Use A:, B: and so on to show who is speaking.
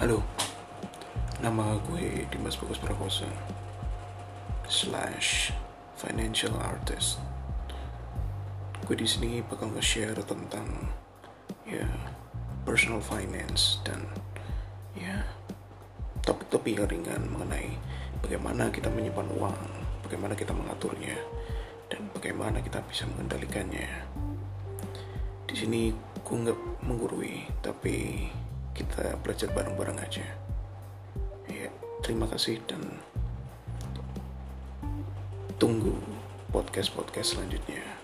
A: Halo, nama gue Dimas Bagus Prakosa slash financial artist. Gue di sini bakal nge-share tentang ya personal finance dan ya topik-topik yang ringan mengenai bagaimana kita menyimpan uang, bagaimana kita mengaturnya, dan bagaimana kita bisa mengendalikannya. Di sini gue nggak menggurui, tapi kita belajar bareng-bareng aja. Ya, terima kasih dan tunggu podcast-podcast selanjutnya.